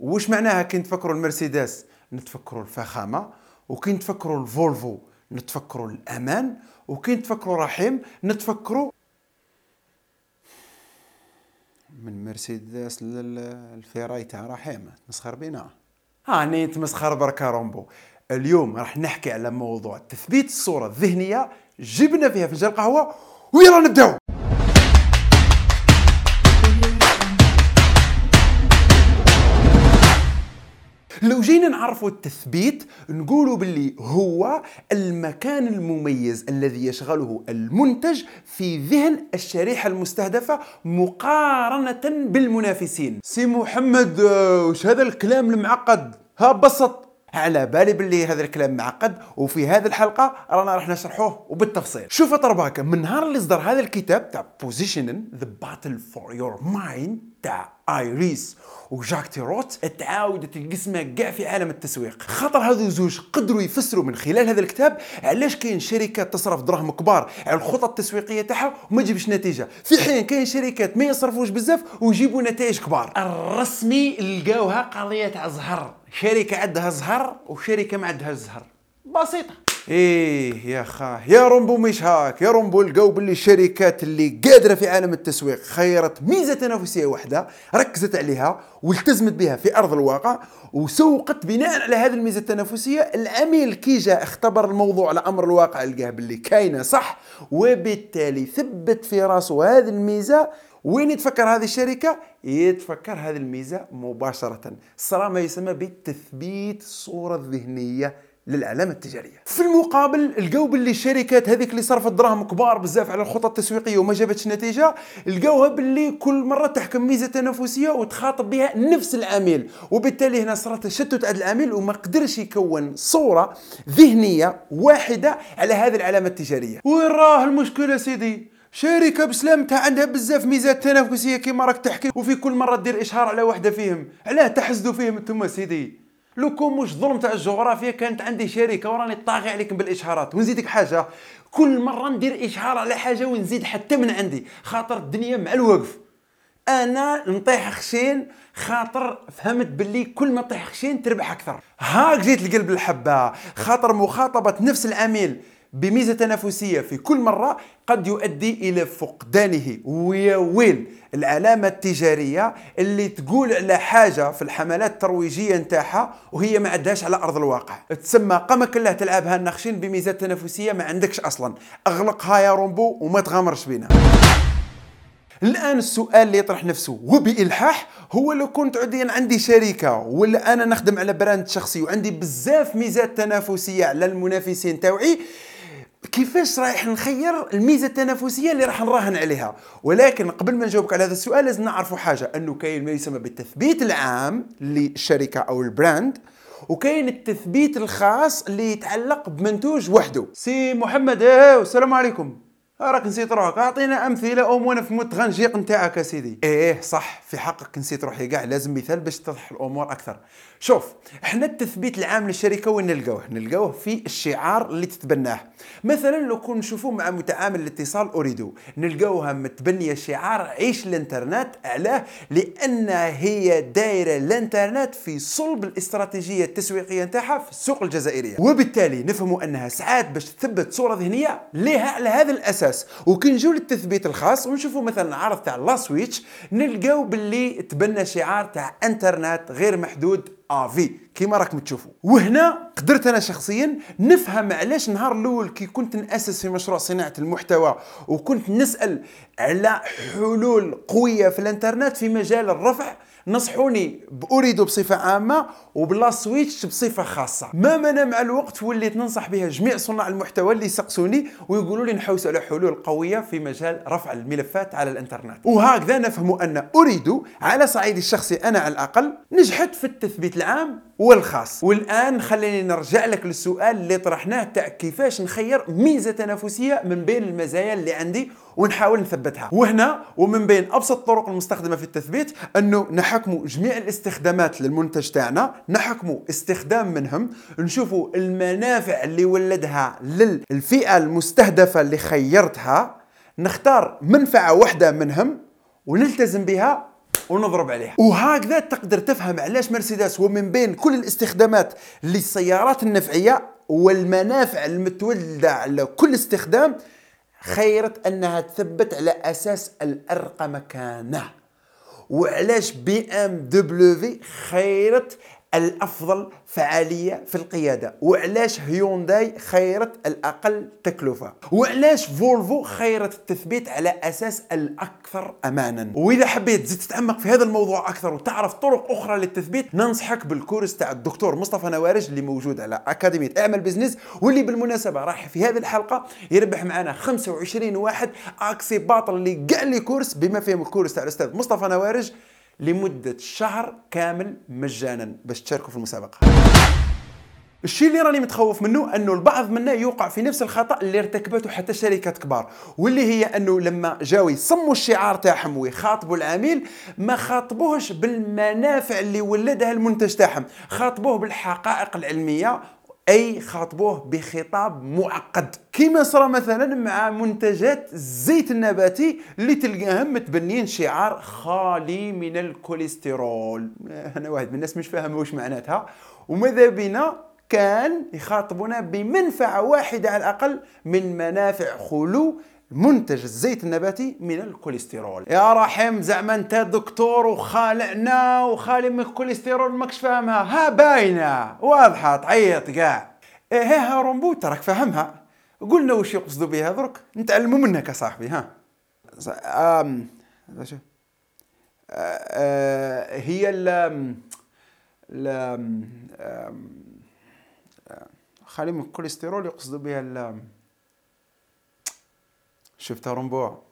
وش معناها كي نتفكروا المرسيدس؟ نتفكروا الفخامة وكي نتفكروا الفولفو نتفكروا الأمان وكي نتفكروا رحيم نتفكروا من مرسيدس للفيراري تاع رحيم تمسخر بينا. هاني تمسخر بركا رومبو. اليوم راح نحكي على موضوع تثبيت الصورة الذهنية جبنا فيها فنجان قهوة ويلا نبداو لو جينا نعرفوا التثبيت نقولوا باللي هو المكان المميز الذي يشغله المنتج في ذهن الشريحة المستهدفة مقارنة بالمنافسين. سي محمد وش هذا الكلام المعقد؟ ها بسط. على بالي باللي هذا الكلام معقد وفي هذه الحلقة رانا راح نشرحوه وبالتفصيل. شوف طرباك من نهار اللي صدر هذا الكتاب تاع Positioning The Battle for Your Mind تاع آل ريس وجاك تراوت تعاودت القسمة كاع في عالم التسويق. خاطر هذو زوج قدروا يفسروا من خلال هذا الكتاب علاش كاين شركات تصرف دراهم كبار على الخطط التسويقية تاعها وما تجيبش نتيجة. في حين كاين شركات ما يصرفوش بزاف ويجيبوا نتائج كبار. الرسمي لقاوها قضية تاع زهر شركة عندها زهر وشركة ما عندهاش زهر بسيطة. إيه يا خاه يا رومبو مش هاك يا رومبو لقاو باللي الشركات اللي قادرة في عالم التسويق خيرت ميزة تنافسيه واحدة ركزت عليها والتزمت بها في أرض الواقع وسوقت بناء على هذه الميزة التنافسية. العميل كي جاء اختبر الموضوع على أمر الواقع لقاه باللي كاينة صح وبالتالي ثبت في راسه هذه الميزة. وين يتفكر هذه الشركة؟ يتفكر هذه الميزة مباشرة صار ما يسمى بتثبيت الصورة الذهنية للعلامة التجارية. في المقابل لقاو باللي الشركات هذيك اللي صرفت دراهم كبار بزاف على الخطط التسويقية وما جابتش نتيجة لقاوها باللي كل مرة تحكم ميزة تنافسية وتخاطب بها نفس العميل. وبالتالي هنا صارت تشتت عند العميل وما قدرش يكون صورة ذهنية واحدة على هذه العلامة التجارية. وين راه المشكلة سيدي؟ شركة بسلامتها عندها بزاف ميزات تنافسية كيما راك تحكي وفي كل مرة دير إشهار على واحدة فيهم علاه تحسدوا فيهم أنتم سيدي. لو كون مش ظلم تاع الجغرافيا كانت عندي شركة وراني طاغي عليكم بالإشهارات. ونزيدك حاجة كل مرة ندير إشهار على حاجة ونزيد حتى من عندي. خاطر الدنيا مع الوقف. أنا نطيح خشين خاطر فهمت باللي كل ما تطيح خشين تربح أكثر. هاك جيت لقلب الحبة. خاطر مخاطبة نفس العميل. بميزة تنافسية في كل مرة قد يؤدي إلى فقدانه. ويا ويل العلامة التجارية اللي تقول على حاجة في الحملات الترويجية نتاعها وهي ما عندهاش على أرض الواقع. تسمى قمة كلها تلعبها النخشين بميزات تنافسية ما عندكش أصلا. أغلقها يا رومبو وما تغامرش بينا. الآن السؤال اللي يطرح نفسه وبإلحاح هو لو كنت عديا عندي شركه ولا أنا نخدم على brand شخصي وعندي بزاف ميزات تنافسية على المنافسين تاوعي كيفاش رايح نخير الميزة التنافسية اللي راح نراهن عليها. ولكن قبل ما نجاوبك على هذا السؤال لازم نعرفوا حاجة أنه كاين ما يسمى بالتثبيت العام للشركة أو ال brand وكاين التثبيت الخاص اللي يتعلق بمنتوج وحده. سي محمد إيه والسلام عليكم. راك نسيت روحك. أعطينا أمثلة أو وأنا في متغنجيق نتاعك سيدي إيه صح في حقك نسيت روحي. كاع لازم مثال باش تتضح الأمور أكثر. شوف إحنا التثبيت العام للشركة وين نلقاوه؟ نلقاوه في الشعار اللي تتبناه. مثلا لو كون نشوفوا مع متعامل الاتصال أوريدو نلقاوها متبنية شعار عيش الإنترنت علاه لأن هي دايرة الإنترنت في صلب الاستراتيجية التسويقية نتاعها في السوق الجزائرية. وبالتالي نفهموا أنها ساعات باش تثبت صورة ذهنية لها على هذا الأساس. وكي نجيو للتثبيت الخاص ونشوفوا مثلا عرض تاع لا Switch نلقاو باللي تبنى شعار تاع إنترنت غير محدود à vie. كيما راكم تشوفوا وهنا قدرت أنا شخصيا نفهم علاش النهار الأول كي كنت نأسس في مشروع صناعة المحتوى وكنت نسأل على حلول قوية في الإنترنت في مجال الرفع نصحوني بأريدو بصفة عامة وبلا سويتش بصفة خاصة. ما منع مع الوقت وليت ننصح بها جميع صناع المحتوى اللي يسقسوني ويقولوا لي نحوس على حلول قوية في مجال رفع الملفات على الإنترنت. وهكذا نفهم أن أريدو على صعيدي الشخصي أنا على الأقل نجحت في التثبيت العام والخاص والآن خليني نرجع لك للسؤال اللي طرحناه تاع كيفاش نخير ميزة تنافسية من بين المزايا اللي عندي ونحاول نثبتها. وهنا ومن بين أبسط الطرق المستخدمة في التثبيت أنه نحكموا جميع الاستخدامات للمنتج تاعنا نحكموا استخدام منهم نشوفوا المنافع اللي ولدها للفئة المستهدفة اللي خيرتها نختار منفعة واحدة منهم ونلتزم بها ونضرب عليها. وهكذا تقدر تفهم علاش مرسيدس ومن بين كل الاستخدامات للسيارات النفعية والمنافع المتولدة على كل استخدام خيرت أنها تثبت على أساس الارقى مكانه وعلاش BMW خيرت الأفضل فعالية في القيادة. وعلاش هيونداي خيرت الأقل تكلفة؟ وعلاش فولفو خيرت التثبيت على أساس الأكثر امانا؟ وإذا حبيت تزيد تتعمق في هذا الموضوع أكثر وتعرف طرق أخرى للتثبيت ننصحك بال cours تاع الدكتور مصطفى نوارج اللي موجود على أكاديمية اعمل business واللي بالمناسبة راح في هذه الحلقة يربح معنا 25 واحد accès باطل اللي كاع les cours بما فيهم ال cours تاع الأستاذ مصطفى نوارج. لمدة شهر كامل مجانا. باش تشاركوا في المسابقة. الشيء اللي راني متخوف منه أنه البعض منا يوقع في نفس الخطأ اللي ارتكبته حتى شركات كبار واللي هي أنه لما جاوا يصموا الشعار تاعهم ويخاطبوا العميل ما خاطبوهش بالمنافع اللي ولدها المنتج تاعهم خاطبوه بالحقائق العلمية أي خاطبوه بخطاب معقد. كما صرا مثلا مع منتجات الزيت النباتي اللي تلقاهم متبنين شعار خالي من الكوليسترول. أنا واحد من الناس مش فاهم واش معناتها. وماذا بنا كان يخاطبنا بمنفعة واحدة على الأقل من منافع خلو منتج الزيت النباتي من الكوليسترول. يا رحيم زعما انت دكتور وخالعنا وخالي من الكوليسترول ماكش فاهمها. ها باينة واضحة تعيط كاع. إيه ها رومبو تراك فاهمها. قلنا وش يقصدوا بها درك؟ نتعلموا منك صاحبي ها. أم... أه... هي ال ال خالي من الكوليسترول يقصدوا بها ال شفتها رنبوع.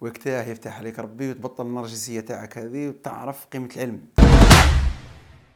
وقتها يفتح عليك ربي وتبطل النرجسيه تاعك هذه وتعرف قيمة العلم.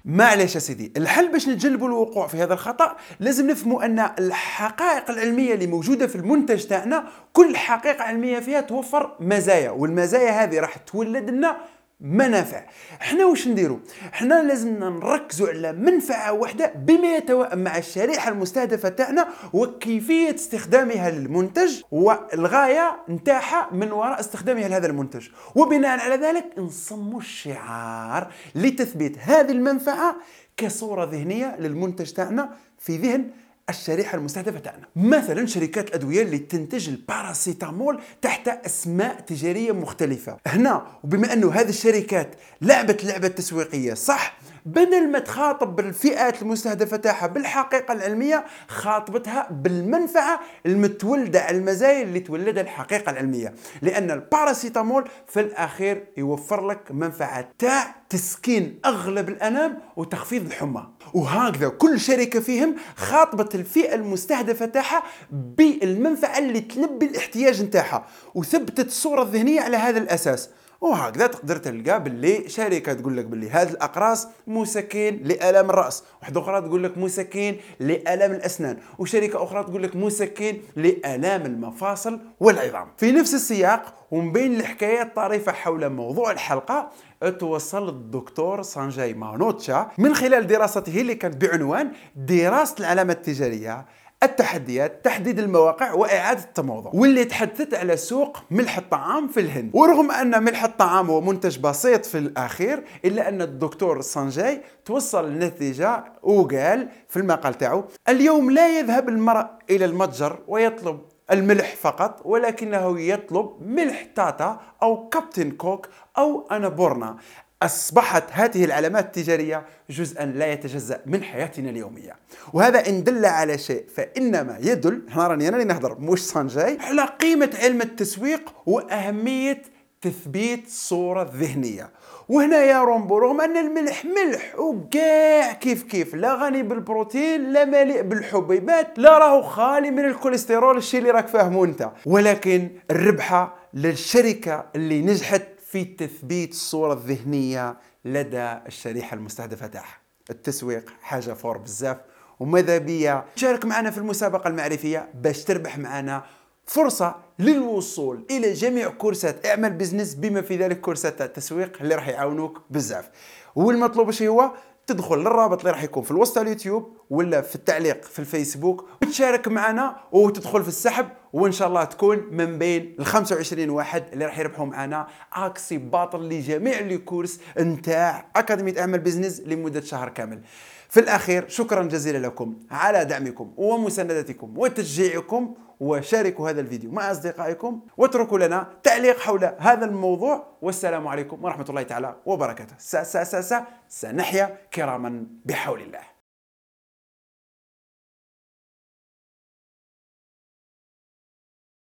معليش يا سيدي الحل باش نتجنبوا الوقوع في هذا الخطأ لازم نفهموا أن الحقائق العلمية اللي موجودة في المنتج تاعنا كل حقيقة علمية فيها توفر مزايا والمزايا هذه راح تولد لنا منافع. إحنا واش نديرو؟ إحنا لازمنا نركزوا على منفعة واحدة بما يتوائم مع الشريحة المستهدفة تاعنا وكيفية استخدامها للمنتج والغاية نتاعها من وراء استخدامها لهذا المنتج. وبناء على ذلك نصموا الشعار لتثبيت هذه المنفعة كصورة ذهنية للمنتج تاعنا في ذهن الشريحة المستهدفة تاعنا. مثلا شركات الأدوية اللي تنتج الباراسيتامول تحت أسماء تجارية مختلفة. هنا وبما أنه هذه الشركات لعبت لعبة تسويقية صح؟ بدل ما تخاطب بالفئات المستهدفة تاعها بالحقيقة العلمية خاطبتها بالمنفعة المتولدة على المزايا اللي تولدها الحقيقة العلمية. لأن الباراسيتامول في الأخير يوفر لك منفعة تاع تسكين أغلب الأنام وتخفيض الحمى. وهكذا كل شركة فيهم خاطبت الفئة المستهدفة تاعها بالمنفعة اللي تلبي الاحتياج نتاعها وثبتت الصورة الذهنيه على هذا الأساس. وهكذا تقدر تلقى باللي شركة تقول لك باللي هذه الأقراص مسكن لالام الرأس. واحدة أخرى تقول لك مسكن لالام الأسنان. وشركة أخرى تقول لك مسكن لألام المفاصل والعظام. في نفس السياق ومن بين الحكايات الطريفة حول موضوع الحلقة توصل الدكتور سانجاي مانوتشا من خلال دراسته اللي كانت بعنوان دراسة العلامات التجارية. التحديات تحديد المواقع وإعادة التموضع. واللي تحدثت على سوق ملح الطعام في الهند. ورغم أن ملح الطعام هو منتج بسيط في الأخير إلا أن الدكتور سانجاي توصل لنتيجه وقال في المقال تاعو اليوم لا يذهب المرء إلى المتجر ويطلب الملح فقط ولكنه يطلب ملح تاتا أو كابتن كوك أو أنابورنا. أصبحت هذه العلامات التجارية جزءا لا يتجزأ من حياتنا اليومية. وهذا إن دل على شيء فإنما يدل إحنا راني أنا نهضر مش singe على قيمة علم التسويق وأهمية تثبيت صورة ذهنية. وهنا يا رومبو رغم أن الملح ملح وكاع كيف كيف لا غني بالبروتين لا مليء بالحبيبات لا راهو خالي من الكوليسترول الشيء اللي راك فاهمه أنت. ولكن الربحة للشركة اللي نجحت في تثبيت الصورة الذهنية لدى الشريحة المستهدفة تاعها. التسويق حاجة fort بزاف. وماذا بيا شارك معنا في المسابقة المعرفية باش تربح معنا فرصة للوصول إلى جميع كورسات اعمل business بما في ذلك كورسات التسويق اللي راح يعاونوك بزاف. والمطلوب شيء هو تدخل للرابط اللي راح يكون في الوسط اليوتيوب ولا في التعليق في الفيسبوك وتشارك معنا وتدخل في السحب وإن شاء الله تكون من بين ال 25 واحد اللي راح يربحوا معنا accès باطل لجميع les cours نتاع اكاديميه اعمل business لمدة شهر كامل. في الأخير شكرا جزيلا لكم على دعمكم ومساندتكم وتشجيعكم وشاركوا هذا الفيديو مع أصدقائكم واتركوا لنا تعليق حول هذا الموضوع. والسلام عليكم ورحمة الله تعالى وبركاته. سا سا سا سا سنحيا كراما بحول الله.